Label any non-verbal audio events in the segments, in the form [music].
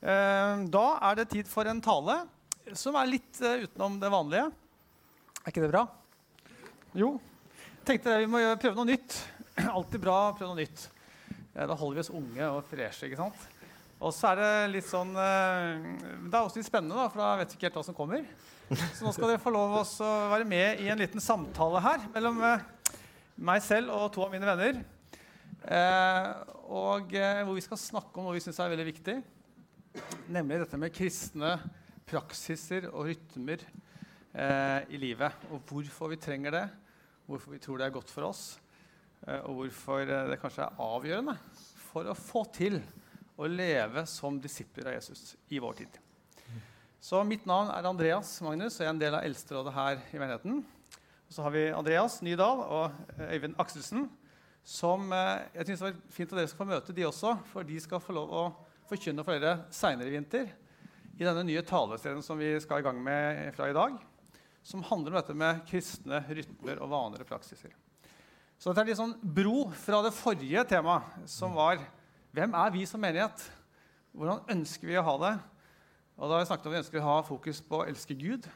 Eh, da er det tid for en tale som er litt eh, utenom det vanlige. Er ikke det bra? Jo. Tenkte jeg vi må prøve noe nytt. [clears throat] Alltid bra å prøve noe nytt. Da holder vi oss unge og freshe. ikke sant? Og så er det litt sånn eh, Det er også litt spennende, da, for da vet vi ikke helt hva som kommer. Så nå skal dere få lov også å være med i en liten samtale her mellom meg selv og to av mine venner. Og hvor vi skal snakke om noe vi syns er veldig viktig. Nemlig dette med kristne praksiser og rytmer eh, i livet. Og hvorfor vi trenger det, hvorfor vi tror det er godt for oss, eh, og hvorfor eh, det kanskje er avgjørende for å få til å leve som disipler av Jesus i vår tid. Så mitt navn er Andreas Magnus, og jeg er en del av Eldsterådet her i menigheten. Og så har vi Andreas Nydal og eh, Øyvind Akselsen, som eh, jeg synes det var fint at dere skal få møte de også, for de skal få lov å forkynne for dere seinere i vinter i denne nye taleserien som vi skal i gang med fra i dag, som handler om dette med kristne rytmer og vaner og praksiser. Så dette er litt sånn bro fra det forrige temaet, som var hvem er vi som menighet? Hvordan ønsker vi å ha det? Og da har vi snakket om vi ønsker å ha fokus på å elske Gud,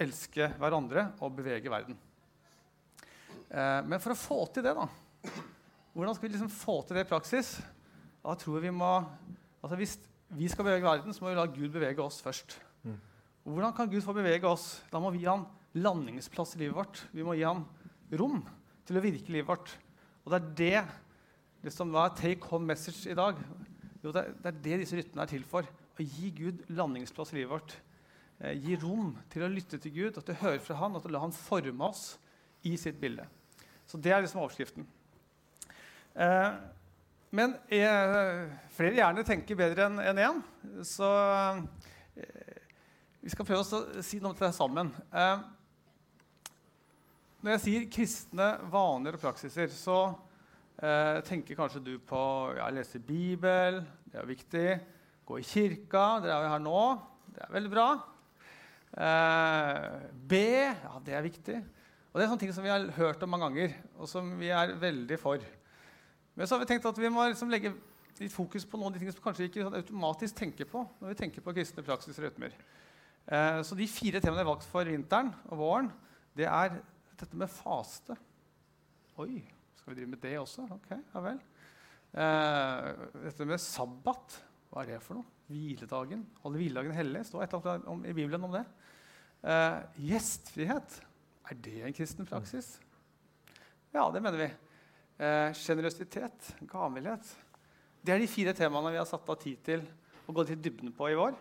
elske hverandre og bevege verden. Eh, men for å få til det, da Hvordan skal vi liksom få til det i praksis? Da tror jeg vi må altså Hvis vi skal bevege verden, så må vi la Gud bevege oss først. Mm. hvordan kan Gud få bevege oss? Da må vi gi han landingsplass i livet vårt. Vi må gi han rom til å virke i livet vårt. Og det er det liksom, Hva er take home message i dag? Jo, det er, det er det disse rytmene er til for. Å gi Gud landingsplass i livet vårt. Eh, gi rom til å lytte til Gud og til å høre fra Han og til å la Han forme oss i sitt bilde. Så det er liksom overskriften. Eh, men jeg, flere gjerne tenker bedre enn én. En, så eh, vi skal prøve å si noe til det sammen. Eh, når jeg sier kristne vaner og praksiser, så eh, tenker kanskje du på ja, lese Bibel, det er viktig. Gå i kirka, dere er jo her nå. Det er veldig bra. Be, ja, det er viktig. Og Det er sånne ting som vi har hørt om mange ganger, og som vi er veldig for. Men så har vi tenkt at vi må liksom legge litt fokus på noen av de tingene som kanskje ikke automatisk tenker på når vi tenker på kristne praksis og rytmer. Eh, så de fire temaene jeg har valgt for vinteren og våren, det er dette med faste. Oi, skal vi drive med det også? Ok, ja vel. Eh, dette med sabbat, hva er det for noe? Hviledagen. Holde hviledagen hellig. Står et eller annet i Bibelen om det. Eh, gjestfrihet. Er det en kristen praksis? Ja, det mener vi. Sjenerøsitet, eh, gavmildhet. Det er de fire temaene vi har satt av tid til å gå til dybden på i vår.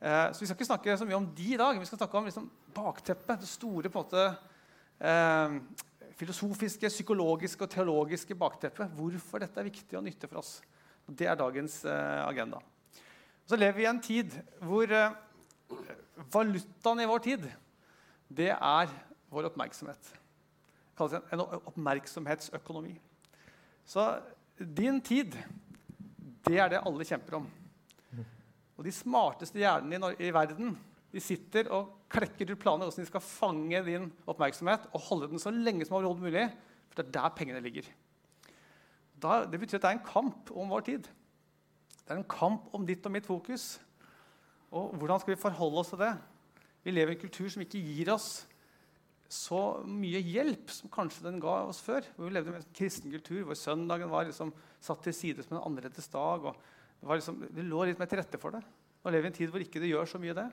Eh, så Vi skal ikke snakke så mye om de i dag. Vi skal snakke om liksom, bakteppet. Det store på en måte, eh, filosofiske, psykologiske og teologiske bakteppet. Hvorfor dette er viktig og nyttig for oss. Og det er dagens eh, agenda. Så lever vi i en tid hvor eh, valutaen i vår tid det er vår oppmerksomhet. Kalles en oppmerksomhetsøkonomi. Så din tid, det er det alle kjemper om. Og de smarteste hjernene i, verden de sitter og klekker ut planer hvordan de skal fange din oppmerksomhet og holde den så lenge som overhodet mulig. For det er der pengene ligger. Da, det betyr at det er en kamp om vår tid. Det er en kamp om ditt og mitt fokus. Og hvordan skal vi forholde oss til det? Vi lever i en kultur som ikke gir oss så mye hjelp som kanskje den ga oss før. Hvor Vi levde med en kristen kultur hvor søndagen var liksom satt til side som en annerledes dag. det, liksom, det, lå litt mer til rette for det. Nå lever vi i en tid hvor ikke det gjør så mye det.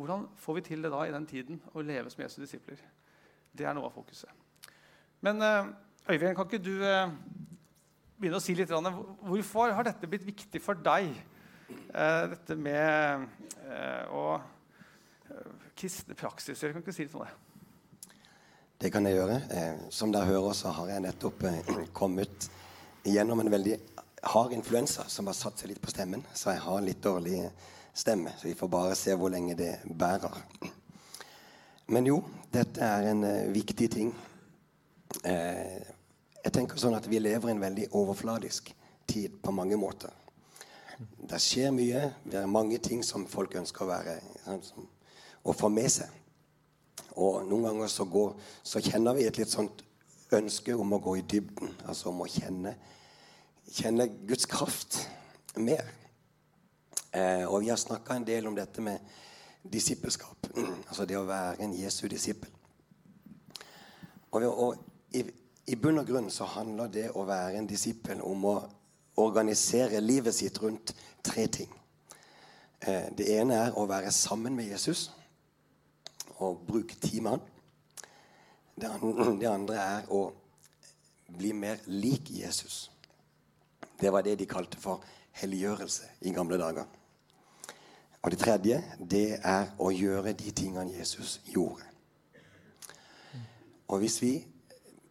Hvordan får vi til det da i den tiden å leve som Jesu disipler? Det er noe av fokuset. Men uh, Øyvind, kan ikke du uh, begynne å si litt Hvorfor har dette blitt viktig for deg, uh, dette med å kristne praksiser? Kan ikke si litt om det? Det kan jeg gjøre. Eh, som dere hører, så har jeg nettopp eh, [clears throat] kommet gjennom en veldig hard influensa som har satt seg litt på stemmen. Så jeg har litt dårlig stemme. Så vi får bare se hvor lenge det bærer. Men jo, dette er en eh, viktig ting. Eh, jeg tenker sånn at vi lever i en veldig overfladisk tid på mange måter. Det skjer mye. Det er mange ting som folk ønsker å være sånn, å få med seg. Og noen ganger så, går, så, kjenner vi et litt sånt ønske om å gå i dybden. Altså om å kjenne, kjenne Guds kraft mer. Eh, og vi har snakka en del om dette med disippelskap. [clears throat] altså det å være en Jesu disippel. Og, og i, i, bunn og grunn så handler det å være en disippel om å organisere livet sitt rundt tre ting. Eh, det ene er å være sammen med Jesus og bruke timene. Det andre, er å bli mer lik Jesus. Det var det de kalte for helliggjørelse i gamle dager. Og det tredje, det er å gjøre de tingene Jesus gjorde. Og hvis vi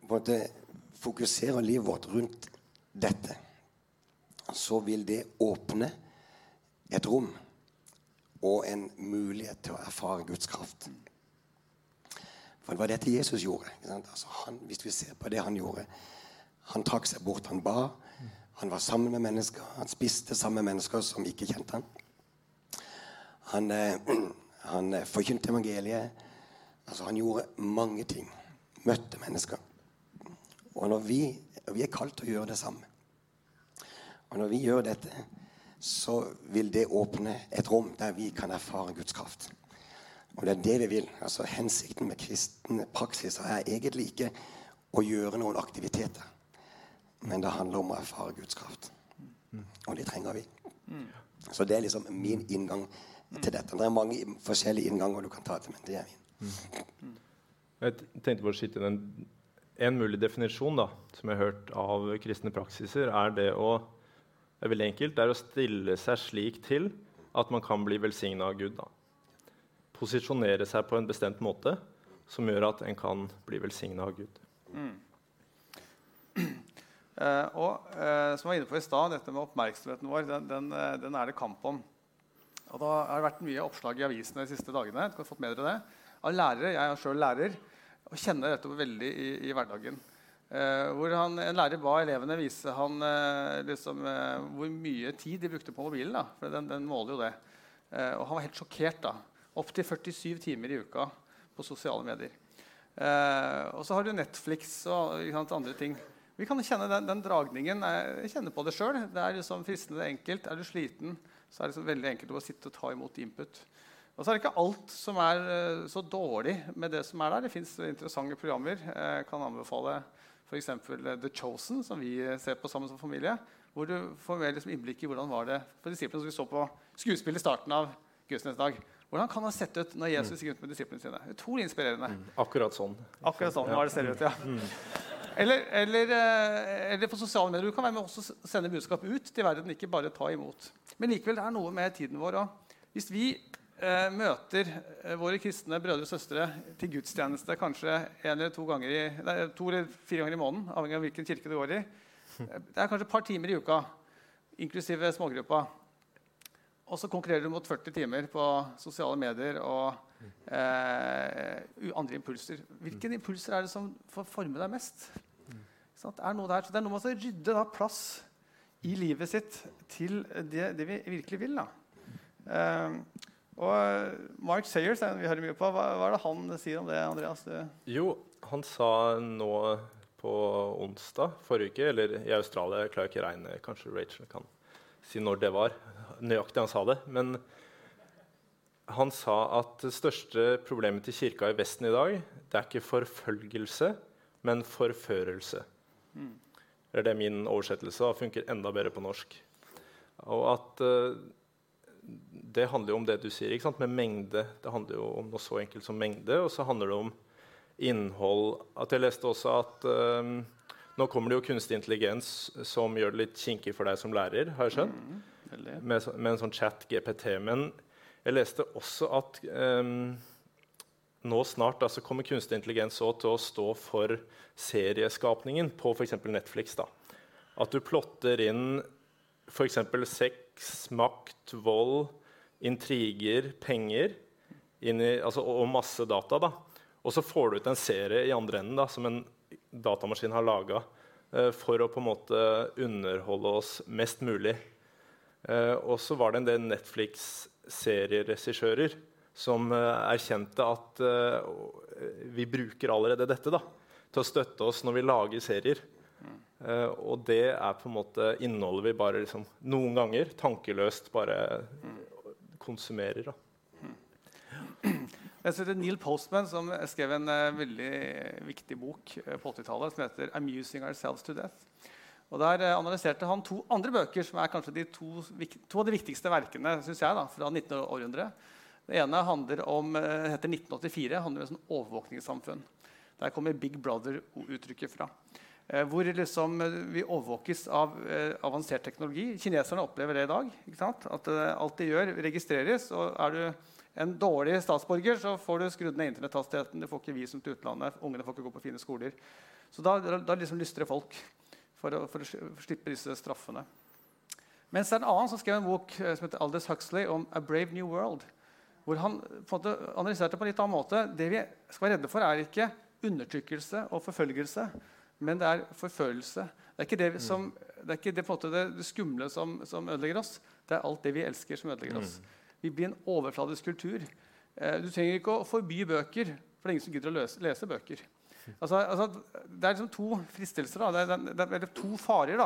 måtte fokuserer livet vårt rundt dette, så vil det åpne et rom og en mulighet til å erfare Guds kraft. For det var dette Jesus gjorde. Altså han, hvis vi ser på det han gjorde Han trakk seg bort, han ba. Han var sammen med mennesker. Han spiste sammen med mennesker som ikke kjente han. Han, eh, [clears throat] eh, forkynte evangeliet. Altså, han gjorde mange ting. Møtte mennesker. Og når vi, vi er kalt til å gjøre det samme. Og når vi gjør dette, så vil det åpne et rom der vi kan erfare Guds kraft. Og det er det vi vil. Altså Hensikten med kristen praksis er egentlig ikke å gjøre noen aktiviteter. Men det handler om å erfare Guds kraft. Og det trenger vi. Så det er liksom min inngang til dette. Det er mange forskjellige innganger du kan ta til, men det er min. Jeg tenkte på å skyte inn en mulig definisjon da, som jeg har hørt av kristne praksiser, er det å det er veldig enkelt, det er å stille seg slik til at man kan bli velsigna av Gud. Da. Posisjonere seg på en bestemt måte som gjør at en kan bli velsigna av Gud. Mm. [clears throat] Eh, og eh, som jeg var inne på i stad, dette med oppmerksomheten vår, den, den, uh, den, er det kamp om. Og da har det vært mye oppslag i avisene de siste dagene har fått med dere det, av lærere. Jeg er sjøl lærer og kjenner dette veldig i, i hverdagen. hvor han, En lærer ba elevene vise han, liksom, hvor mye tid de brukte på mobilen. Da, for den, den måler jo det. og han var helt sjokkert. da. Opptil 47 timer i uka på sosiale medier. og så har du Netflix og sant, andre ting. Vi kan kjenne den, den dragningen. Jeg kjenner på det sjøl. Det er liksom fristende enkelt. Er du sliten, så er det liksom veldig enkelt å sitte og ta imot input. Og så er det ikke alt som er uh, så dårlig med det som er der. Det fins interessante programmer. Jeg kan anbefale f.eks. The Chosen, som vi ser på sammen som familie. Hvor du får mer liksom, innblikk i hvordan var det for disiplene som vi så på skuespill i starten av gudstjenestedag. Hvordan kan det ha sett ut når Jesus gikk rundt med disiplene sine? Utrolig inspirerende. Mm, akkurat sånn. Akkurat sånn var det ser ut, ja. Mm. Eller, eller, eh, eller, på sosiale medier. Du kan være med å sende budskap ut til verden, ikke bare ta imot. Men likevel, det er noe med tiden vår òg. Hvis vi eh, møter eh, våre kristne brødre og søstre til gudstjeneste kanskje en eller to, ganger i, nei, to eller fire ganger i måneden, avhengig av hvilken kirke du går i [laughs] eh, Det er kanskje et par timer i uka, inklusive smågruppa. Og så konkurrerer du mot 40 timer på sosiale medier og eh, andre impulser. Hvilke impulser er det som får forme deg mest? Det er noe der. Så det er noe med å rydde da, plass i livet sitt til det, det vi virkelig vil. Uh, og Mark Sayers, vi hører mye på, hva, hva, er det han sier om det? Andreas? Jo, han sa nå på onsdag forrige uke, eller i Australia Jeg klarer ikke regne, kanskje Rachel kan si når det var. Nøyaktig han sa det. Men han sa at det største problemet til kirka i Vesten i dag det er ikke forfølgelse, men forførelse. Mm. Det er min oversettelse og funker enda bedre på norsk. Og at uh, Det handler jo om det du sier, med mengde. Det handler jo om noe så enkelt som mengde. Og så handler det om innhold. At jeg leste også at uh, nå kommer det jo kunstig intelligens som gjør det litt kinkig for deg som lærer. har jeg skjønt? Mm, med, med, en sånn chat-GPT. Men jeg leste også at um, nå snart altså, kommer kunstig intelligens til å stå for serieskapningen på f.eks. Netflix. Da. At du plotter inn f.eks. sex, makt, vold, intriger, penger i, altså, og masse data. Da. Og så får du ut en serie i andre enden da, som en datamaskin har laga eh, for å på en måte underholde oss mest mulig. Eh, og så var det en del Netflix-serieregissører som eh, erkjente at vi bruker allerede dette da, til å støtte oss når vi lager serier. Og det er på en måte innholdet vi bare liksom, noen ganger tankeløst bare konsumerer. da. Jeg synes det er Neil Postman som skrev en uh, veldig viktig bok uh, på 80-tallet som heter 'Amusing Ourselves to Death'. Og Der uh, analyserte han to andre bøker som er kanskje de to, to av de viktigste verkene synes jeg, da, fra 1900-århundret. Det ene handler om, heter 1984, handler om et sånn overvåkningssamfunn. Der kommer Big Brother-uttrykket fra. hvor liksom, vi overvåkes av avansert teknologi. Kineserne opplever det i dag. At alt de gjør, registreres. og er du en dårlig statsborger, så får du skrudd ned internetthastigheten. Du får ikke visum til utlandet. Ungene får ikke gå på fine skoler. Så da, da liksom lystrer folk for å, for å, slippe disse straffene. Mens det er en annen som skrev en bok eh, som heter Aldous Huxley om A Brave New World. Hvor han på måte analyserte på en litt annen måte. Det vi skal være redde for, er ikke undertrykkelse og forfølgelse, men det er forfølelse. Det er ikke det, som, det, er ikke det, det, det skumle som, som, ødelegger oss. Det er alt det vi elsker, som ødelegger oss. Mm. Vi blir en overfladisk kultur. Eh, du trenger ikke å forby bøker, for det er ingen som gidder å løse, lese bøker. Altså, altså, det er liksom to fristelser. Da. Det, er, det er to farer.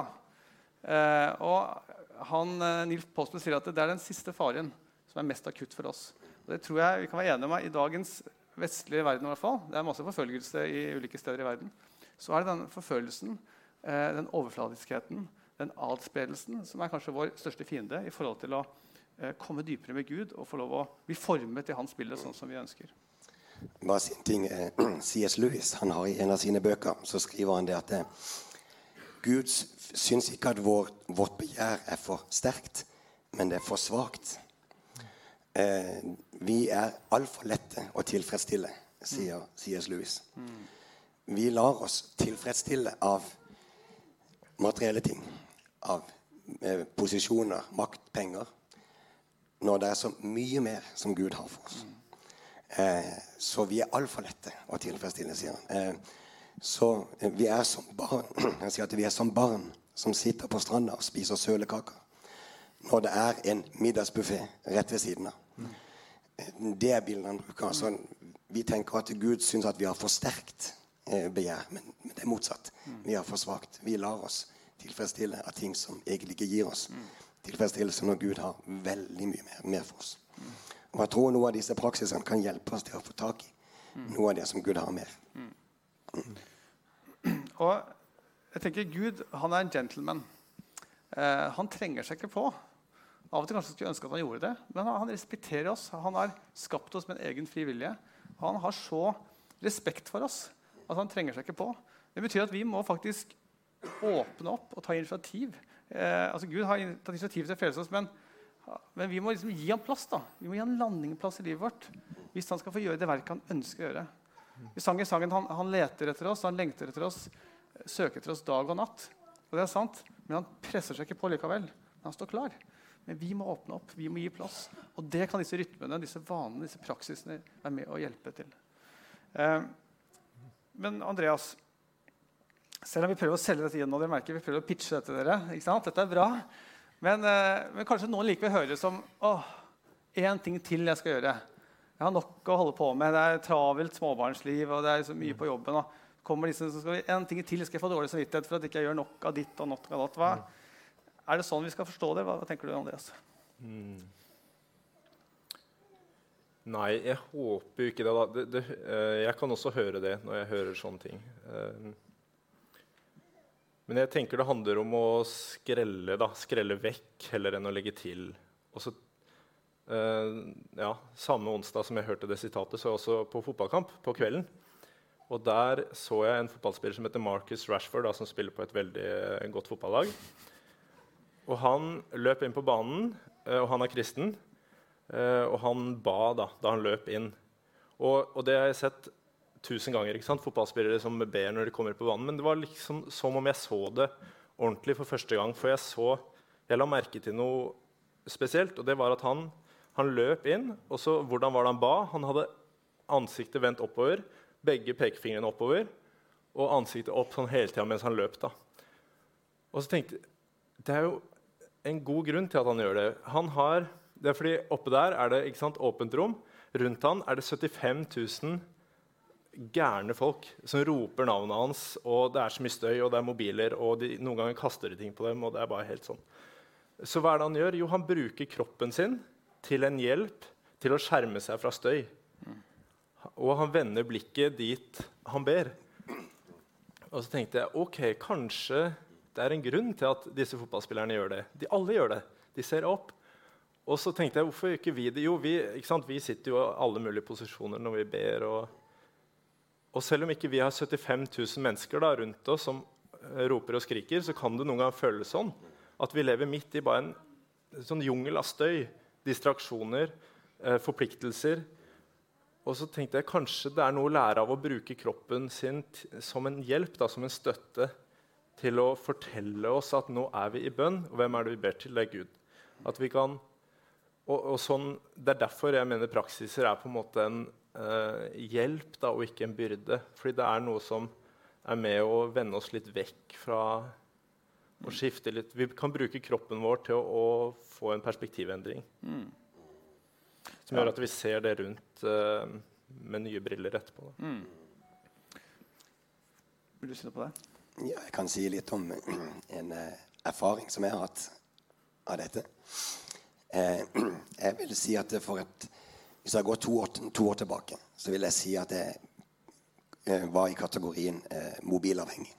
Eh, og han, eh, Nils Postman sier at det er den siste faren som er mest akutt for oss. Og det tror jeg vi kan være enige om i dagens vestlige verden. I hvert fall. Det er masse forfølgelse i ulike steder i verden. Så er det den forfølgelsen, eh, den overfladiskheten, den adspredelsen som er kanskje vår største fiende i forhold til å komme dypere med Gud og få lov å bli formet i hans bilde sånn som vi ønsker. Bare sin ting, eh, [clears throat] C.S. Lewis han har I en av sine bøker så skriver han det at eh, Gud syns ikke at vår, vårt begjær er for sterkt, men det er for svakt. Eh, vi er altfor lette å tilfredsstille, sier C.S. Lewis. Vi lar oss tilfredsstille av materielle ting. Av eh, posisjoner, makt, penger når det er så mye mer som Gud har for oss. Eh, så vi er altfor lette å tilfredsstille, sier han. Eh, så eh, vi er som barn [clears throat] Jeg sier at vi er som barn som sitter på stranda og spiser sølekaker når det er en middagsbuffé rett ved siden av. Eh, det er bildet han bruker. Altså, vi tenker at Gud syns at vi har for sterkt eh, begjær, men, men, det er motsatt. Vi har for svakt. Vi lar oss tilfredsstille av ting som egentlig ikke gir oss tilfredsstillelse når Gud har veldig mye mer, mer for oss. Og jeg tror noe av disse praksisene kan hjelpe oss til å få tak i noe av det som Gud har mer. Mm. Og jeg tenker Gud han er en gentleman. Eh, han trenger seg ikke på. Av og til kanskje skulle ønske at han gjorde det, men han, han respekterer oss. Han har skapt oss med en egen fri vilje. Han har så respekt for oss at han trenger seg ikke på. Det betyr at vi må faktisk åpne opp og ta initiativ Eh, altså Gud har tatt initiativ til å frelse oss, men, men, vi må liksom gi ham plass. da. Vi må gi ham landingplass i livet vårt hvis han skal få gjøre det verket han ønsker å gjøre. Vi sang i sangen han, han leter etter oss, han lengter etter oss, søker etter oss dag og natt. Og det er sant, Men han presser seg ikke på likevel. Men han står klar. Men vi må åpne opp, vi må gi plass. Og det kan disse rytmene, disse vanene, disse praksisene være med å hjelpe til. Eh, men Andreas, selv om vi prøver å selge dette igjen, og dere merker vi prøver å pitche dette til dere. ikke sant? Dette er bra. Men, eh, men kanskje noen likevel hører det som åh, én ting til jeg skal gjøre. Jeg har nok å holde på med. Det er travelt småbarnsliv, og det er så mye på jobben. og kommer disse, så skal en ting til skal jeg få dårlig samvittighet for at ikke jeg gjør nok av ditt og nok av datt. Hva? Er det sånn vi skal forstå det? Hva, hva tenker du, Andreas? Mm. Nei, jeg håper ikke det. da. Det, det, uh, jeg kan også høre det når jeg hører sånne ting. Men jeg tenker det handler om å skrelle, da, skrelle vekk heller enn å legge til. Og så, eh, ja, Samme onsdag som jeg hørte det sitatet, så jeg også på fotballkamp på kvelden. Og Der så jeg en fotballspiller som heter Marcus Rashford, da, som spiller på et veldig eh, godt fotballag. Og Han løp inn på banen, eh, og han er kristen. Eh, og han ba da, da han løp inn. Og, og det har jeg sett tusen ganger. ikke sant? Fotballspillere som ber når de kommer på banen. Men det var liksom som om jeg så det ordentlig for første gang. For jeg så, jeg la merke til noe spesielt, og det var at han, han løp inn. Og så hvordan var det han ba? Han hadde ansiktet vendt oppover, begge pekefingrene oppover, og ansiktet opp sånn hele tida mens han løp. da. Og så tenkte jeg det er jo en god grunn til at han gjør det. Han har, det er fordi Oppe der er det ikke sant, åpent rom. Rundt han er det 75 000 gærne folk som roper navnet hans, og det er så mye støy, og det er mobiler, og de, noen ganger kaster de ting på dem. og det er bare helt sånn. Så hva er det han gjør? Jo, han bruker kroppen sin til en hjelp til å skjerme seg fra støy. Og han vender blikket dit han ber. Og så tenkte jeg ok, kanskje det er en grunn til at disse fotballspillerne gjør det. De alle gjør det. De ser opp. Og så tenkte jeg, hvorfor ikke vi det? Jo, vi, vi sitter jo i alle mulige posisjoner når vi ber. Og, og selv om ikke vi har 75 000 mennesker da, rundt oss som uh, roper og skriker, så kan det noen ganger føles sånn at vi lever midt i bare en sånn jungel av støy, distraksjoner, eh, forpliktelser. Og så tenkte jeg kanskje det er noe å lære av å bruke kroppen sin som en hjelp, da, som en støtte til å fortelle oss at nå er vi i bønn. Og hvem er det vi ber til? Det er Gud. At vi kan, og, og sånn, Det er derfor jeg mener praksiser er på en måte en uh, hjelp da, og ikke en byrde. Fordi det er noe som er med å vende oss litt vekk fra å skifte litt. Vi kan bruke kroppen vår til å, å få en perspektivendring. Mm. Som gjør at vi ser det rundt uh, med nye briller etterpå. Mm. Vil du si noe på det? Ja, jeg kan si litt om en eh, erfaring som jeg har hatt av dette. Eh, [clears throat] jeg vil si at for et, Hvis jeg går to år, to år, tilbake, så vil jeg si at jeg eh, var i kategorien eh, mobilavhengig.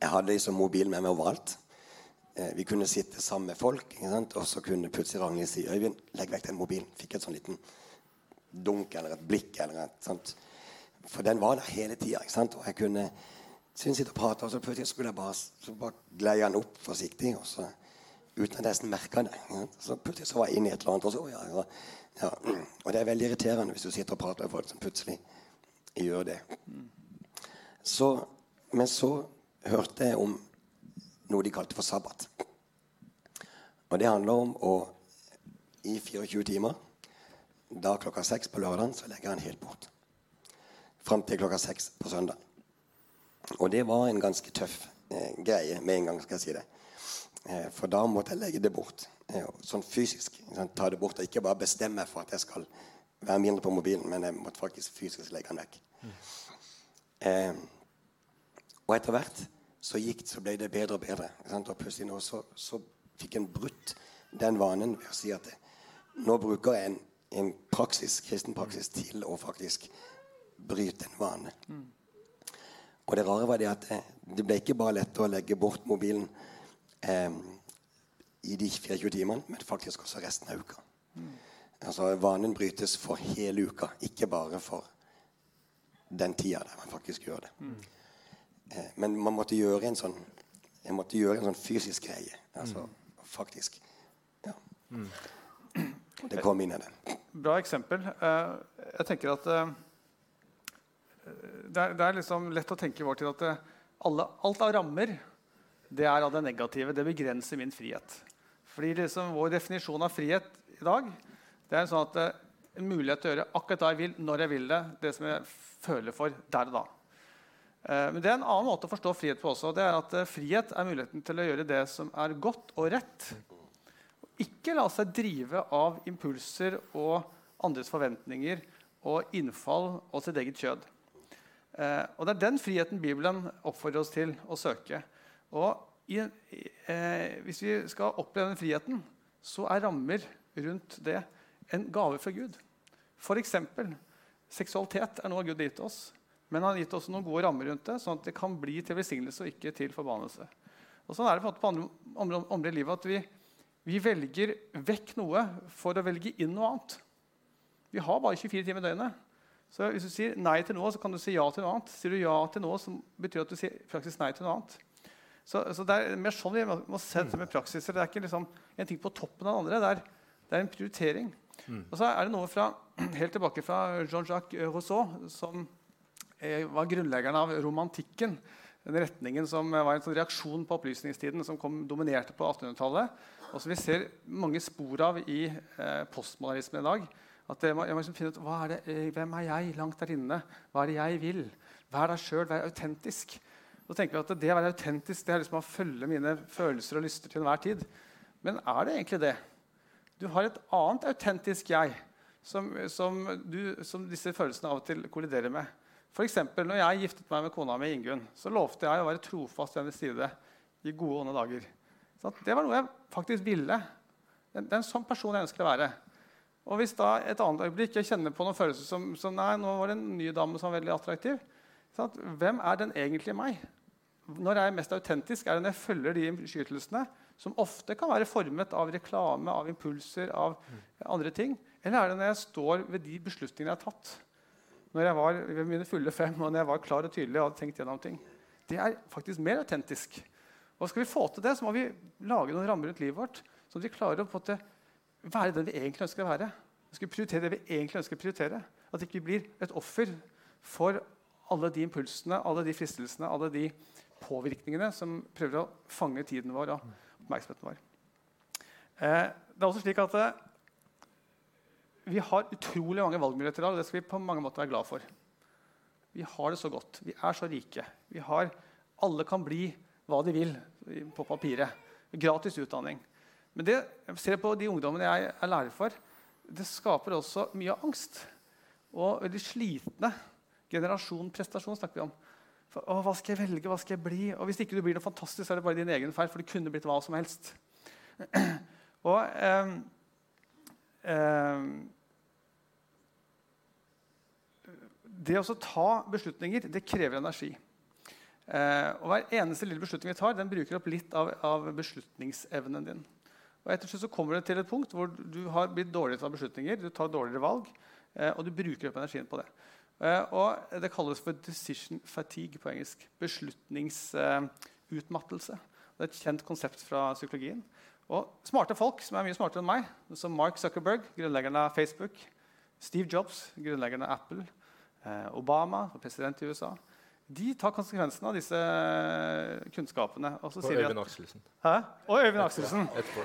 Jeg hadde liksom mobil med meg overalt. Eh, vi kunne sitte sammen med folk, og så kunne plutselig Ragnhild si Øyvind, legg vekk den mobilen. Fikk et sånn liten dunk eller et blikk. eller et sånt. For den var der hele tida. Og jeg kunne sitter og prate, og så plutselig skulle jeg bare, så bare glei den opp forsiktig. og så Uten at jeg merka det. Så plutselig så var jeg inne i et eller annet. Og, så, ja, ja, og det er veldig irriterende hvis du sitter og prater med folk som plutselig gjør det. Så, men så hørte jeg om noe de kalte for sabbat. Og det handler om å i 24 timer Da klokka seks på lørdagen så legger den helt bort. Fram til klokka seks på søndag. Og det var en ganske tøff eh, greie med en gang, skal jeg si det. Eh, for da måtte jeg legge det bort. Eh, sånn fysisk. Sånn, ta det bort, Og ikke bare bestemme for at jeg skal være mindre på mobilen, men jeg måtte faktisk fysisk legge den vekk. Mm. Eh, og etter hvert så, gikk, så ble det bedre og bedre. Og plutselig nå så, så fikk en brutt den vanen ved å si at nå bruker jeg en, en praksis, kristen praksis til å faktisk bryte en vane. Mm. Og det rare var det at eh, det ble ikke bare lett å legge bort mobilen eh, i de 24 timene, men faktisk også resten av uka. Mm. Altså Vanen brytes for hele uka, ikke bare for den tida der man faktisk gjør det. Mm. Eh, men man måtte gjøre en sånn jeg måtte gjøre en sånn fysisk greie. Altså mm. faktisk. Ja. Mm. Det kom inn i det. Bra eksempel. Uh, jeg tenker at uh, det, er, det er liksom lett å tenke i vår tid at eh, alle, alt av rammer det er av det negative. Det begrenser min frihet. Fordi liksom Vår definisjon av frihet i dag det er sånn at eh, en mulighet til å gjøre akkurat det jeg vil, når jeg vil det. Det som jeg føler for der og da. Eh, men det er en annen måte å forstå frihet på også. det er at Frihet er muligheten til å gjøre det som er godt og rett. Ikke la seg drive av impulser og andres forventninger og innfall og sitt eget kjød. Eh, og Det er den friheten Bibelen oppfordrer oss til å søke. Og i, eh, Hvis vi skal oppleve den friheten, så er rammer rundt det en gave fra Gud. F.eks. seksualitet er noe Gud har gitt oss. Men han har gitt oss noen gode rammer rundt det, sånn at det kan bli til velsignelse og ikke til forbannelse. Og Sånn er det på, på andre områder i livet at vi, vi, velger vekk noe for å velge inn noe annet. Vi har bare 24 timer i døgnet. Så Hvis du sier nei til noe, så kan du si ja til noe annet. Sier du ja til noe, så betyr det at du sier faktisk nei til noe annet. Så, så Det er mer sånn vi må se dette med praksiser. Det er ikke liksom en ting på toppen av den andre. Det er, det er en prioritering. Mm. Og så er det noe fra, helt tilbake fra Jean-Jacques Rousseau, som eh, var grunnleggeren av romantikken. Den retningen som var en sånn reaksjon på opplysningstiden som kom, dominerte på 1800-tallet. Og som vi ser mange spor av i eh, postmodernismen i dag. At jeg må, jeg må liksom finne ut er det, eh, Hvem er jeg langt der inne? Hva er det jeg vil? Vær deg sjøl, vær autentisk. Så tenker vi at Det å være autentisk det er liksom å følge mine følelser og lyster til enhver tid. Men er det egentlig det? Du har et annet autentisk jeg som, som, du, som disse følelsene av og til kolliderer med. For eksempel, når jeg giftet meg med kona mi Ingunn, så lovte jeg å være trofast ved hennes side i gode og dager. Så det var noe jeg faktisk ville. Det er en sånn person jeg ønsker å være. Og hvis da et annet øyeblikk jeg kjenner på noen følelser som, som nei, nå var det en ny dame som var veldig attraktiv, sant? hvem er den egentlige meg? Når jeg er mest autentisk, er det når jeg følger de skytelsene, som ofte kan være formet av reklame, av impulser, av andre ting. Eller er det når jeg står ved de beslutningene jeg har tatt? Når jeg var ved mine fulle fem, og når jeg var klar og tydelig og hadde tenkt gjennom ting. Det er faktisk mer autentisk. Og skal vi få til det, så må vi lage noen rammer rundt livet vårt, sånn at vi klarer å være den vi egentlig ønsker å være. Vi skal prioritere det vi egentlig ønsker å prioritere. At ikke vi blir et offer for alle de impulsene, alle de fristelsene, alle de påvirkningene som prøver å fange tiden vår og oppmerksomheten vår. Eh, det er også slik at eh, Vi har utrolig mange valgmuligheter i dag, og det skal vi på mange måter være glad for. Vi har det så godt. Vi er så rike. Har, alle kan bli hva de vil på papiret. Gratis utdanning. Men det ser på de ungdommene jeg er lærer for, det skaper også mye angst. Og veldig slitne. Generasjon prestasjon snakker vi om. For, å, hva skal jeg velge? Hva skal jeg bli? Og hvis ikke du blir noe fantastisk, så er det bare din egen feil, for det kunne blitt hva som helst. [clears throat] og eh, eh, Det å ta beslutninger det krever energi. Eh, og Hver eneste lille beslutning vi tar, den bruker opp litt av, av beslutningsevnen din. Og etter så kommer det til et punkt hvor du har blitt dårligere til å ta beslutninger, du tar dårligere valg, eh, og du bruker opp energien på det. Eh, og Det kalles for 'decision fatigue' på engelsk. Beslutningsutmattelse. det er et kjent konsept fra psykologien. Og smarte folk som er mye smartere enn meg, som Mark Zuckerberg, grunnleggeren av Facebook, Steve Jobs, grunnleggeren av Apple, eh, Obama, president i USA de tar konsekvensen av disse kunnskapene. Og, og Øyvind Akselsen. Hæ? Og Øyvind Akselsen. Etterpå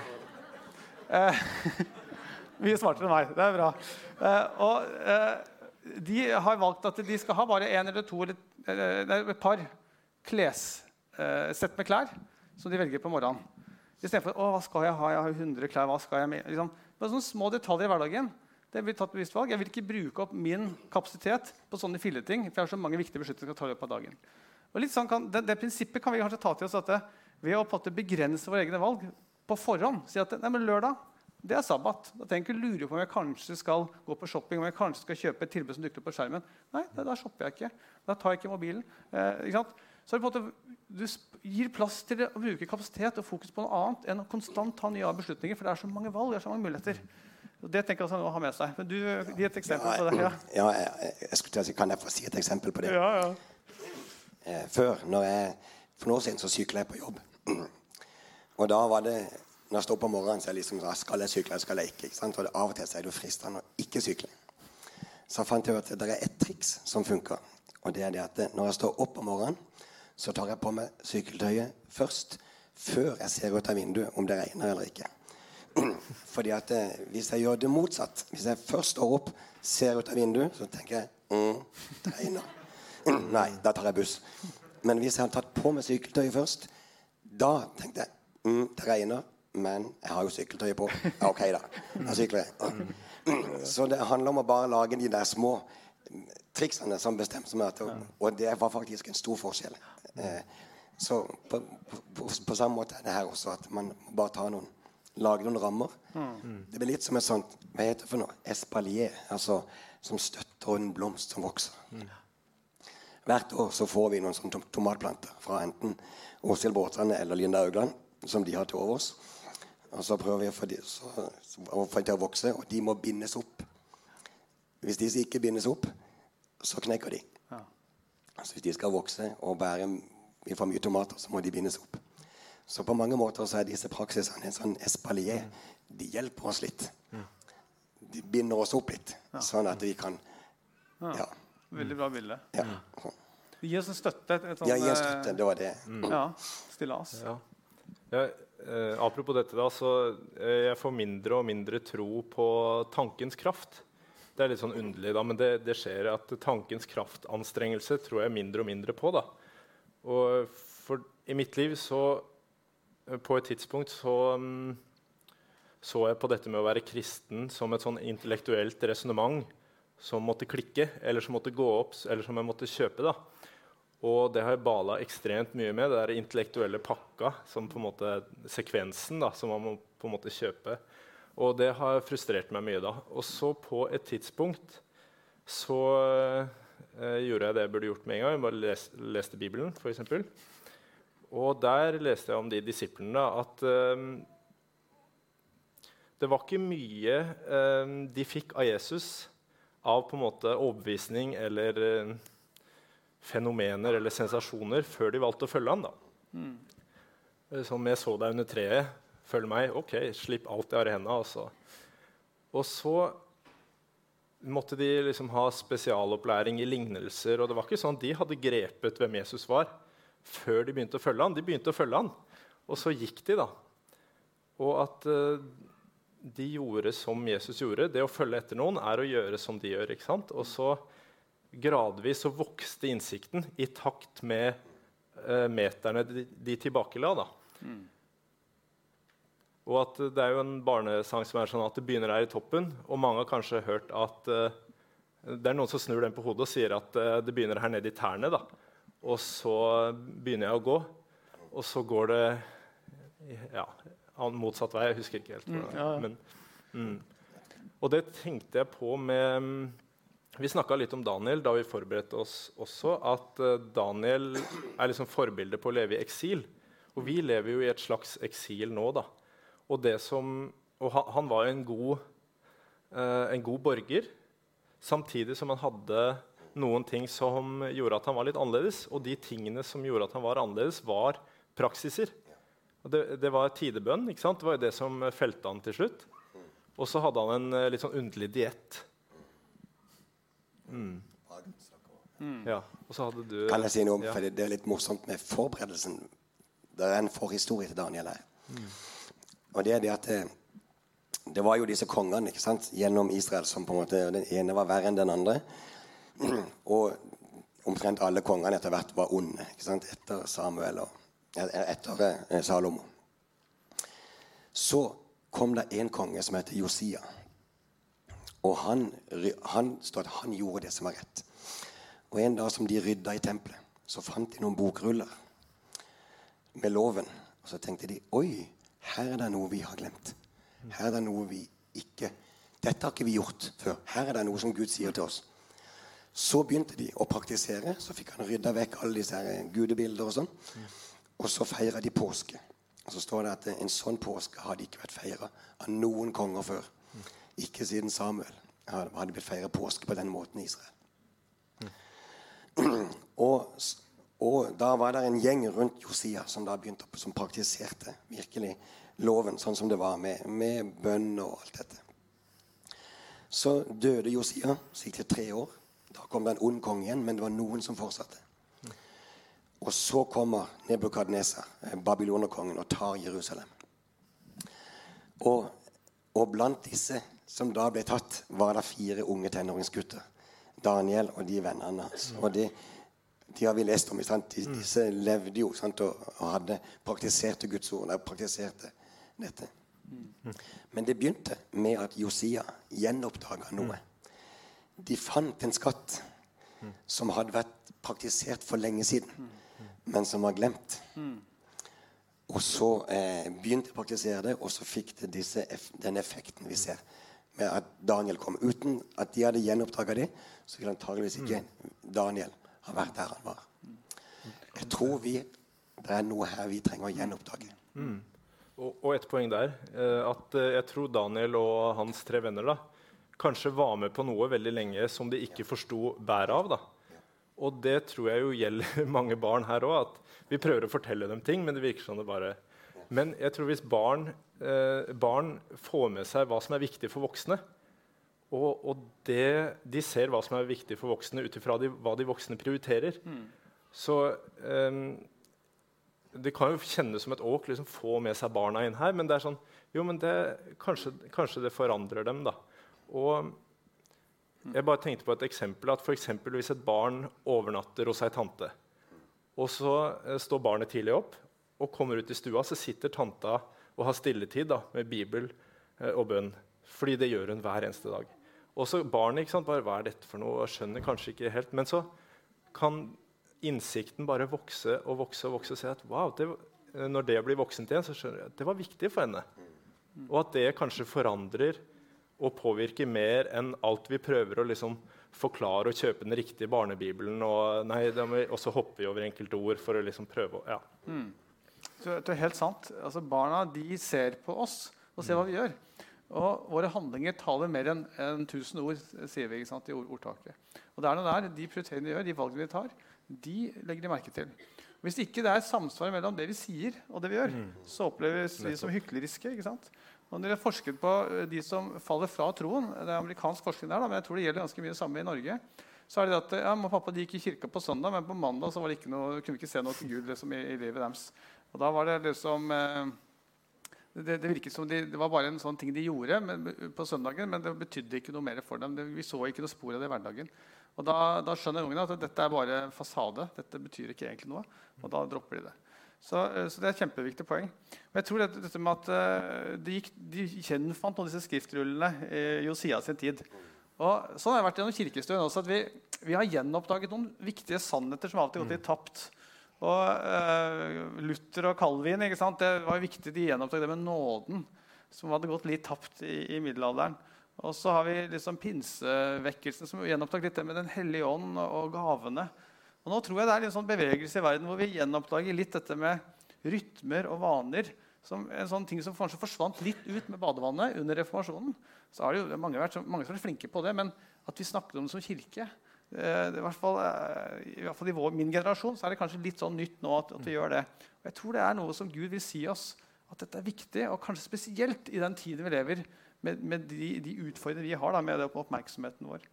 [laughs] mye smartere enn meg. Det er bra. Eh, og eh, de har valgt at de skal ha bare én eller to eller, eller et par klessett med klær som de velger på morgenen. Istedenfor å, hva skal jeg ha, jeg har 100 klær. hva skal jeg med? Liksom, bare sånne små detaljer i hverdagen. Det blir tatt bevisst valg. Jeg vil ikke bruke opp min kapasitet på sånne filleting. for jeg har så mange viktige beslutninger jeg skal ta løpet av dagen. Og sånn kan, det, det, prinsippet kan vi kanskje ta til oss at det, ved å begrense våre egne valg på forhånd si at nei, men lørdag det er sabbat. Da trenger jeg ikke lure på om jeg kanskje skal gå på shopping, om jeg kanskje skal kjøpe et tilbud som dukker opp på skjermen. Nei, da shopper jeg ikke. Da tar jeg ikke mobilen. Eh, ikke så måte, Du gir plass til å bruke kapasitet og fokus på noe annet enn å konstant ta nye beslutninger. For det er så mange valg, det er så mange muligheter. Og det tenker jeg også å ha med seg. Men du, Gi et eksempel på det. Ja, ja jeg, jeg, skulle si, Kan jeg få si et eksempel på det? Ja, ja. Eh, før, jeg, For noen år siden så sykla jeg på jobb. [clears throat] Og da var det når jeg står opp på morgenen, så er jeg liksom Skal jeg sykle, eller skal jeg ikke? ikke sant? Og det, Av og til så er det jo fristende å ikke sykle. Så fant jeg at det er et triks som funker. Og det er det at når jeg står opp om morgenen, så tar jeg på meg sykkeltøyet først. Før jeg ser ut av vinduet om det regner eller ikke. [clears throat] Fordi at eh, Hvis jeg gjør det motsatt, hvis jeg først står opp, ser ut av vinduet, så tenker jeg mm, det regner. [clears throat] Nei, da tar jeg buss. Men hvis jeg har tatt på meg sykkeltøyet først, da tenkte jeg mm, det regner. Men jeg har jo sykkeltøyet på. Ok, da. Jeg sykler. [clears throat] Så det handler om å bare lage de der små triksene som bestemte meg. Og det var faktisk en stor forskjell. Eh, så på, på, på, samme måte er det her også at man bare tar noen lage noen rammer. Det blir litt som et sånt hva heter det for noe? espalier. Altså som støtter en blomst som vokser. Hvert år så får vi noen sånne tomatplanter fra enten Åshild Båtane eller Linda Augland, som de har til overs. Og så prøver vi å få dem til å vokse, og de må bindes opp. Hvis de ikke bindes opp, så knekker de. Ja. Altså Hvis de skal vokse og bære vi får mye tomater, så må de bindes opp. Så på mange måter så er disse praksisene en sånn espalier. De hjelper oss litt. De binder oss opp litt, sånn at vi kan ja. Veldig bra bilde. Ja. Gir oss en støtte. Et, et ja, gi en støtte. Det var det. Mm. Ja. Stillas. Ja. Eh, apropos dette, da, så eh, jeg får mindre og mindre tro på tankens kraft. Det er litt sånn underlig, da, men det, det skjer at tankens kraftanstrengelse tror jeg mindre og mindre på. da. Og for, i mitt liv så eh, På et tidspunkt så um, så jeg på dette med å være kristen som et sånn intellektuelt resonnement som måtte klikke, eller som måtte gå opp, eller som jeg måtte kjøpe. da. Og det har jeg bala ekstremt mye med. Det der intellektuelle pakka, som på en måte sekvensen da, som man må på en måte kjøpe. Og det har frustrert meg mye da. Og så på et tidspunkt så eh, gjorde jeg det jeg burde gjort med en gang. Jeg bare les, leste Bibelen, f.eks. Og der leste jeg om de disiplene at eh, det var ikke mye eh, de fikk av Jesus av på en måte overbevisning eller eh, fenomener eller sensasjoner før de valgte å følge ham. Mm. Som jeg så deg under treet, følg meg. Ok, slipp alt jeg har i hendene. Altså. Og så måtte de liksom ha spesialopplæring i lignelser. og det var ikke sånn De hadde grepet hvem Jesus var før de begynte å følge han. De begynte å følge han, og så gikk de. da. Og at uh, de gjorde som Jesus gjorde. Det å følge etter noen er å gjøre som de gjør. ikke sant? Og så gradvis så vokste innsikten i takt med eh, meterne de, de tilbakela. da. Mm. Og at det er jo en barnesang som er sånn at det begynner her i toppen. Og mange har kanskje hørt at eh, det er noen som snur den på hodet og sier at eh, det begynner her nede i tærne. da. Og så begynner jeg å gå, og så går det ja, motsatt vei. Jeg husker ikke helt. Mm, ja, ja. Men, mm. Og det tenkte jeg på med Vi snakka litt om Daniel da vi forberedte oss også. At uh, Daniel er liksom forbildet på å leve i eksil. Og vi lever jo i et slags eksil nå. da. Og, som, og han var jo en god, eh, en god borger, samtidig som han hadde noen ting som gjorde at han var litt annerledes. Og de tingene som gjorde at han var annerledes, var praksiser. Det, det, var tidebønn. ikke sant? Det var jo det som felte han til slutt. Og så hadde han en eh, litt sånn underlig diett. Mm. Mm. Ja, og så hadde du Kan jeg si noe om, ja. for det, er litt morsomt med forberedelsen. Det er en forhistorie til Daniel her. Mm. Og det er det at det, eh, det var jo disse kongene ikke sant, gjennom Israel som på en måte, Den ene var verre enn den andre. [clears throat] Og omtrent alle kongene etter hvert var onde ikke sant, etter Samuel og etter eh, Salomo. Så kom det en konge som heter Josia. Og han, han han gjorde det som var rett. Og en dag som de rydda i tempelet, så fant de noen bokruller med loven. Og så tenkte de oi, her er det noe vi har glemt. Her er det noe vi ikke Dette har ikke vi gjort før. Her er det noe som Gud sier til oss. Så begynte de å praktisere. Så fikk han rydda vekk alle disse her gudebilder og sånn. Og så feira de påske. Og så står det at en sånn påske hadde ikke vært feira av noen konger før. Ikke siden Samuel hadde blitt feira påske på den måten i Israel. [clears throat] Og og da var det en gjeng rundt Josia som da begynte opp, som praktiserte virkelig loven sånn som det var, med, med bønn og alt dette. Så døde Josia. Så gikk det tre år. Da kom det en ond konge igjen, men det var noen som fortsatte. Og så kommer Nebukadneser, eh, babylonerkongen, og tar Jerusalem. Og, og, blant disse som da ble tatt, var det fire unge tenåringsgutter. Daniel og de vennene hans. Og de, de har vi lest om. Sant? De, disse levde jo sant? Og, og, hadde praktiserte Guds ord. De praktiserte dette. Men det begynte med at Josia gjenoppdaga noe. De fant en skatt som hadde vært praktisert for lenge siden, men som var glemt. Og så eh, begynte de å praktisere det, og så fikk det disse, den effekten vi ser at Daniel kom. Uten at de hadde gjenoppdaga det, så ville antageligvis ikke Daniel ha vært der han var. Jeg tror vi, det er noe her vi trenger å gjenoppdage. Mm. Og, og, et poeng der. Eh, at eh, jeg tror Daniel og hans tre venner da, kanskje var med på noe veldig lenge som de ikke forsto bæret av. da. Og det tror jeg jo gjelder [laughs] mange barn her òg. Vi prøver å fortelle dem ting, men det virker som det bare Men jeg tror hvis barn, eh, barn får med seg hva som er viktig for voksne, og, og det, de ser hva som er viktig for voksne ut ifra hva de voksne prioriterer. Mm. Så eh, det kan jo kjennes som et åk liksom få med seg barna inn her, men det er sånn Jo, men det, kanskje, kanskje, det forandrer dem, da. Og jeg bare tenkte på et eksempel. at for Hvis et barn overnatter hos ei tante, og så eh, står barnet tidlig opp og kommer ut i stua, så sitter tanta og har stilletid da, med Bibel eh, og bønn. Fordi det gjør hun hver eneste dag. Og så barnet ikke sant, bare Hva er dette for noe? og skjønner kanskje ikke helt. Men så kan innsikten bare vokse og vokse og vokse. og se at wow, det, Når det blir voksent igjen, så skjønner jeg at det var viktig for henne. Og at det kanskje forandrer og påvirker mer enn alt vi prøver å liksom forklare og kjøpe den riktige barnebibelen. Og, nei, og så hopper vi over enkelte ord for å liksom prøve å ja. Mm. Det er helt sant. Altså, barna de ser på oss og ser hva vi gjør. Og våre handlinger taler mer enn en tusen ord, sier vi sant, i ordtaket. Og det er noe der, De prioriteringene vi gjør, de valgene vi tar, de legger de merke til. Hvis ikke det er samsvar mellom det vi sier og det vi gjør, mm. så oppleves vi som hykleriske. ikke sant? Og når har forsket på eh, de som faller fra troen, det er amerikansk forskning der, da, men jeg tror det gjelder ganske mye det samme i Norge, så er det at ja, pappa de gikk i kirka på søndag, men på mandag så var det ikke noe, kunne vi ikke se noe til Gud liksom, i, i, livet deres. Og da var det liksom eh, det, det, virket som de, det var bare en sånn ting de gjorde men, på søndagen, men det betydde ikke noe mer for dem. Vi så ikke noe spor av det i hverdagen. Og da, da skjønner ungene at dette er bare fasade. Dette betyr ikke egentlig noe. Og da dropper de det. Så, eh, så, det er et kjempeviktig poeng. Og jeg tror dette, dette med at uh, de, gikk, de gjenfant noen av disse skriftrullene i Josia sin tid. Og sånn har det vært gjennom kirkestuen også, at vi, vi, har gjenoppdaget noen viktige sannheter som alltid har gått litt tapt. Og uh, Luther og Calvin det var viktig de gjenopptok det med nåden, som hadde gått litt tapt i, i middelalderen. Og så har vi liksom pinsevekkelsen, som gjenopptok litt det med Den hellige ånd og gavene. Og nå tror jeg det er en sånn bevegelse i verden hvor vi gjenoppdager litt dette med rytmer og vaner. som En sånn ting som kanskje forsvant litt ut med badevannet under reformasjonen. så har det jo mange, vært, mange som flinke på det, Men at vi snakket om det som kirke i hvert fall, eh, i, hvert fall i vår, min generasjon så er det kanskje litt sånn nytt nå at, at, vi gjør det. Og jeg tror det er noe som Gud vil si oss, at dette er viktig, og kanskje spesielt i den tiden vi lever, med, med de, de, utfordringene vi har da, med oppmerksomheten vår.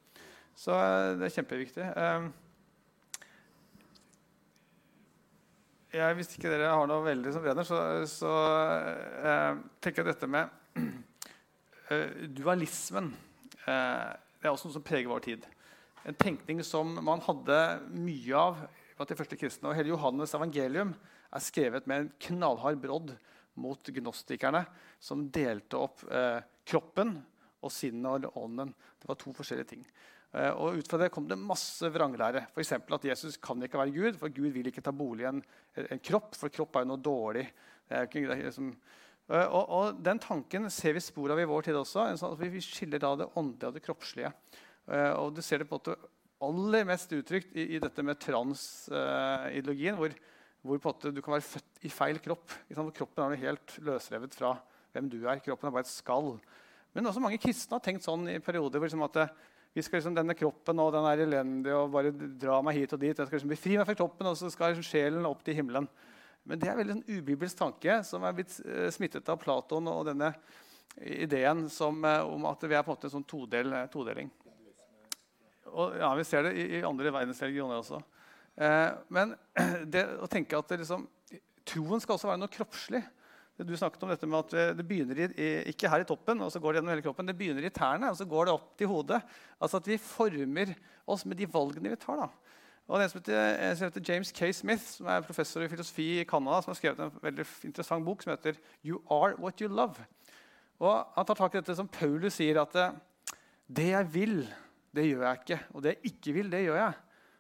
Så eh, det er kjempeviktig. jeg, Hvis ikke dere har noe veldig som brenner, så, så eh, tenker jeg dette med [clears throat] eh, dualismen eh, Det er også noe som preger vår tid. En tenkning som man hadde mye av blant de første kristne. Og hele Johannes' evangelium er skrevet med en knallhard brodd mot gnostikerne, som delte opp eh, kroppen og sinnet og ånden. Det var to forskjellige ting. Eh, og Ut fra det kom det masse vranglære. F.eks. at Jesus kan ikke være Gud, for Gud vil ikke ta bolig i en, en kropp, for kropp er jo noe dårlig. Ikke, liksom, og, og, Den tanken ser vi spor av i vår tid også. Sånn vi skiller da det åndelige og det kroppslige. Eh, og Du ser det på en måte aller mest uttrykt i, i dette med transideologien, hvor, hvor måte, du kan være født i feil kropp. Kroppen er helt løsrevet fra hvem du er. Kroppen er bare et skall. Men også mange kristne har tenkt sånn i perioder hvor liksom at vi skal liksom, denne kroppen og den er elendig og bare dra meg hit og dit. Jeg skal liksom befri meg fra kroppen, og så skal liksom sjelen opp til himmelen. Men det er veldig en sånn ubibelsk tanke som er blitt uh, smittet av Platon og denne ideen som, om at vi er på en måte en sånn todel, todeling. Og, ja, Vi ser det i, i andre verdensreligioner også. men [clears throat] det å tenke at liksom, troen skal også være noe kroppslig du snakket om dette med at det begynner i, ikke her i toppen, og så går det gjennom hele kroppen. Det begynner i tærne, og så går det opp til hodet. Altså at vi former oss med de valgene vi tar. da. Og en heter, som heter James K. Smith, som er professor i filosofi i Canada, som har skrevet en veldig interessant bok som heter 'You Are What You Love'. Og Han tar tak i dette som Paulus sier, at eh, det jeg vil, det gjør jeg ikke. Og det jeg ikke vil, det gjør jeg.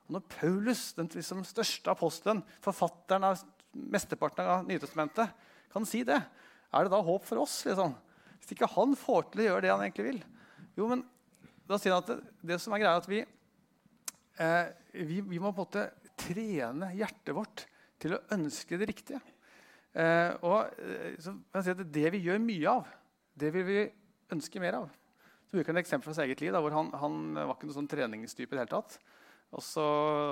Og når Paulus, den liksom største apostelen, forfatteren av mesteparten av Nytestamentet, kan si det. Er det da håp for oss? Liksom? Hvis ikke han får til å gjøre det han egentlig vil. Jo, men da sier han at det, det som er greia, er at vi, eh, vi, vi, må på en måte trene hjertet vårt til å ønske det riktige. Eh, og eh, så kan jeg si at Det vi gjør mye av, det vil vi ønske mer av. Så bruker han et eksempel fra sitt eget liv, da, hvor han, han var ikke noen sånn treningstype. i det hele tatt. Og så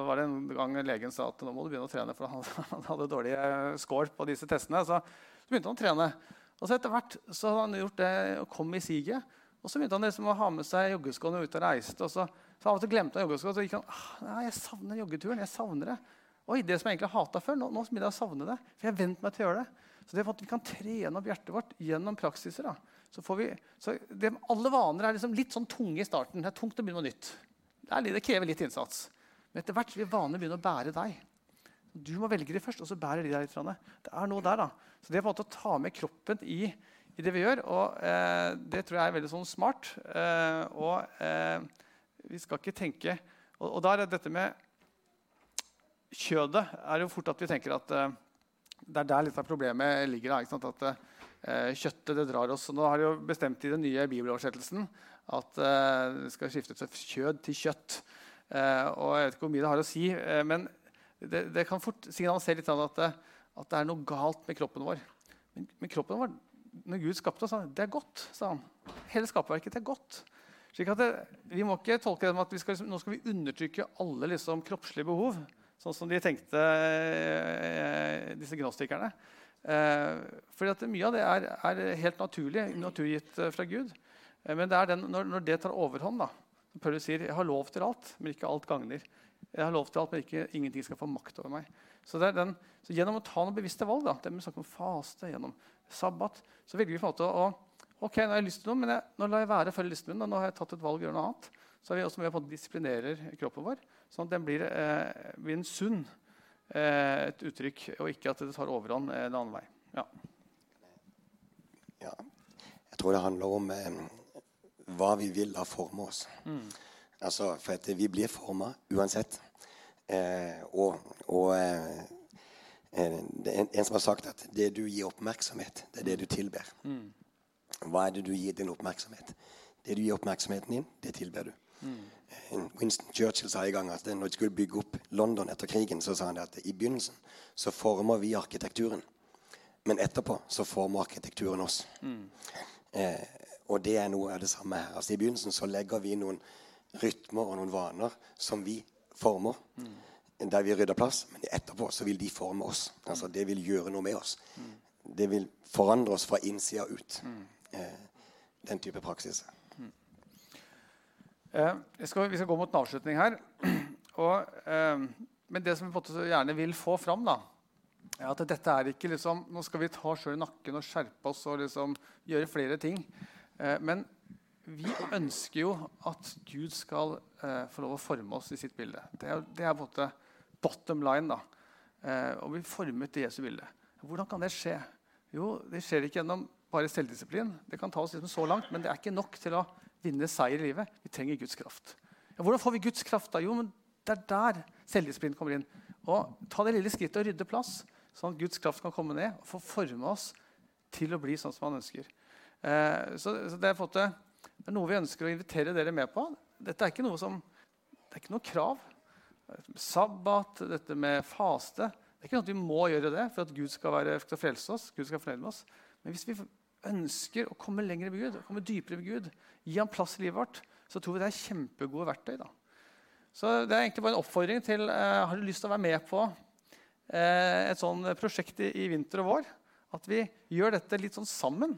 var det en gang legen sa at nå må du begynne å trene, for han [laughs] hadde dårlig score på disse testene. Så, så begynte han å trene. Og så etter hvert så hadde han gjort det og kom i siget. Og så begynte han liksom å ha med seg joggeskoene ut og reiste. Og så, så av og til glemte han joggeskoene. Så gikk han ah, nei, jeg savner joggeturen. jeg savner det. Oi, det som jeg egentlig hata før, nå, nå begynner jeg å savne det. For jeg har meg til å gjøre det. Så det er for at vi kan trene opp hjertet vårt gjennom praksiser. da. Så får vi, så det, alle vaner er liksom litt sånn tunge i starten. Det er tungt å begynne med nytt. Det, er, det krever litt innsats. Men etter hvert vil vanene begynne å bære deg. Du må velge de først, og så bærer de deg litt. Det er noe der. da. Så det er på en måte å ta med kroppen i, i det vi gjør, og eh, det tror jeg er veldig sånn smart. Eh, og eh, vi skal ikke tenke Og, og da er dette med kjødet er jo fort at vi tenker at eh, det er der litt av problemet ligger. Da, at Eh, kjøttet det drar oss. Nå har de jo bestemt i den nye bibeloversettelsen at eh, det skal skiftes fra kjød til kjøtt. Eh, og jeg vet ikke hvor mye det har å si, eh, men det, det, kan fort signalisere litt at det, at det, er noe galt med kroppen vår. Men, men kroppen vår, når Gud skapte oss, sa han, det er godt. sa han. Hele skaperverket er godt. Slik at det, Vi må ikke tolke det som at vi skal, liksom, nå skal vi undertrykke alle liksom, kroppslige behov. Sånn som de tenkte, eh, disse gnostikerne. Eh, fordi Mye av det er, er helt naturlig, naturgitt eh, fra Gud. Eh, men det den, når, når, det tar overhånd da, Paulus sier jeg har lov til alt, men ikke alt gagner. Jeg har lov til alt, men ikke, ingenting skal få makt over meg. Så, den, så Gjennom å ta noen bevisste valg, da, det med om faste, gjennom sabbat, så velger vi på en måte å ok, nå har jeg lyst til noe, men jeg, nå lar jeg være å følge lysten min. og nå har jeg tatt et valg og gjør noe annet. Så er vi også med på å disiplinere kroppen vår, sånn at den blir, eh, blir en sunn et uttrykk, og ikke at det tar overhånd en annen vei. Ja. ja. Jeg tror det handler om eh, hva vi vil la forme oss. Mm. Altså, for at vi blir forma uansett. Eh, og, og eh, eh, det er en, en, som har sagt at det du gir oppmerksomhet, det er det du tilber. Mm. Hva er det du gir din oppmerksomhet? Det du gir oppmerksomheten din, det tilber du. Mm. Winston Churchill sa i gang at når de skulle bygge opp London etter krigen, så sa han at i begynnelsen så former vi arkitekturen. Men etterpå så former arkitekturen oss. Mm. Eh, og det er noe av det samme her. Altså I begynnelsen så legger vi noen rytmer og noen vaner som vi former. Mm. Der vi rydder plass. Men etterpå så vil de forme oss. Altså Det vil gjøre noe med oss. Mm. Det vil forandre oss fra innsida ut. Mm. Eh, den type praksis. Eh, skal, vi skal gå mot en avslutning her. [clears throat] Og, eh, men det som vi gjerne vil få fram, da, er at dette er ikke liksom, Nå skal vi ta sjøl i nakken og skjerpe oss og liksom gjøre flere ting. Eh, men vi ønsker jo at Gud skal få lov å forme oss i sitt bilde. Det er, det er på en måte bottom line. da. Og vi formet til Jesu bilde. Hvordan kan det skje? Jo, Det skjer ikke gjennom bare selvdisiplin. Det kan ta oss liksom så langt, men det er ikke nok til å vinne seier i livet. Vi trenger Guds kraft. Ja, hvordan får vi Guds kraft? da? Jo, men Det er der selvdisiplin kommer inn. Og Ta det lille skrittet og rydde plass, sånn at Guds kraft kan komme ned og få forme oss til å bli sånn som han ønsker. Eh, så, så det, er måte, det, er noe vi ønsker å invitere dere med på. Dette er ikke noe som, det er ikke noe krav. Sabbat, dette med faste Det er ikke noe at vi må gjøre det for at Gud skal, være, skal frelse oss. Gud skal fornøye med oss. Men hvis vi ønsker å komme lenger med Gud, komme dypere med Gud, gi ham plass i livet vårt, så tror vi det er kjempegode verktøy. da. Så det er egentlig bare en oppfordring til eh, Har du lyst til å være med på eh, et sånn prosjekt i, i, vinter og vår? At vi gjør dette litt sånn sammen.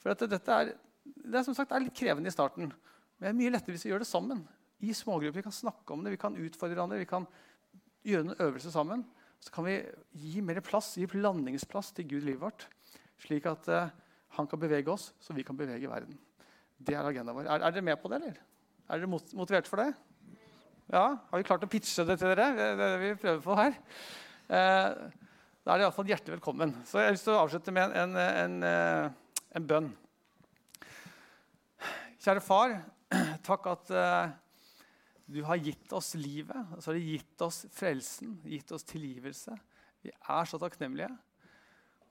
For dette er, det er, som sagt, er litt krevende i starten. Men det er mye lettere hvis vi gjør det sammen. I smågrupper. Vi kan snakke om det, vi kan utfordre hverandre, vi kan gjøre noen øvelser sammen. Så kan vi gi mer plass, gi landingsplass til Gud i livet vårt. Slik at uh, han kan bevege oss, så vi kan bevege verden. Det er agendaen vår. Er, er, dere med på det, eller? Er dere motivert for det? Ja? Har vi klart å pitche det til dere? Det er det vi prøver på her. Eh, da er dere iallfall hjertelig velkommen. Så jeg har lyst til å avslutte med en, en, en, eh, en bønn. Kjære far, [clears throat] takk at eh, du har gitt oss livet. Så har du gitt oss frelsen, gitt oss tilgivelse. Vi er så takknemlige.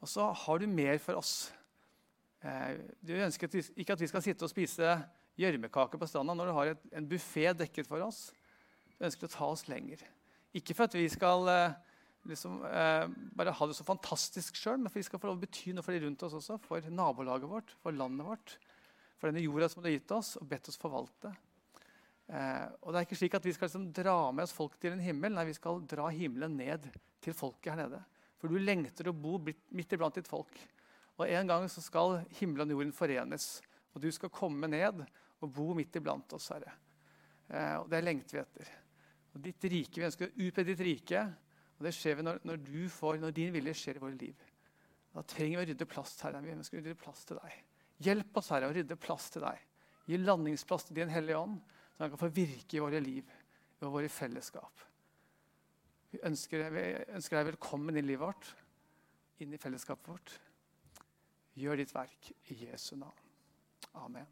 Og så har du mer for oss. Eh, du ønsker ikke at vi skal sitte og spise gjørmekake på stranda når du har et, en buffé dekket for oss. Du ønsker å ta oss lenger. Ikke for at vi skal eh, liksom, eh, bare ha det så fantastisk sjøl, men for at vi skal få lov å bety noe for de rundt oss også. For nabolaget vårt, for landet vårt, for denne jorda som du har gitt oss og bedt oss forvalte. Og det er ikke slik at Vi skal liksom dra med oss folk til en himmel. Nei, vi skal dra himmelen ned til folket her nede. For du lengter å bo midt iblant ditt folk. Og En gang så skal himmelen og jorden forenes. Og du skal komme ned og bo midt iblant oss, Herre. Eh, og Det lengter vi etter. Og ditt rike, Vi ønsker å utbre ditt rike. Og det skjer vi når, når, får, når, din vilje skjer i våre liv. Da trenger vi å rydde plass Herre. Vi ønsker å rydde plass til deg. Hjelp oss, Herre, å rydde plass til deg. Gi landingsplass til Din Hellige Ånd, så han kan få virke i våre liv og våre fellesskap. Vi ønsker, vi ønsker deg velkommen i livet vårt, inn i fellesskapet vårt. Gjør ditt verk i Jesu navn. Amen.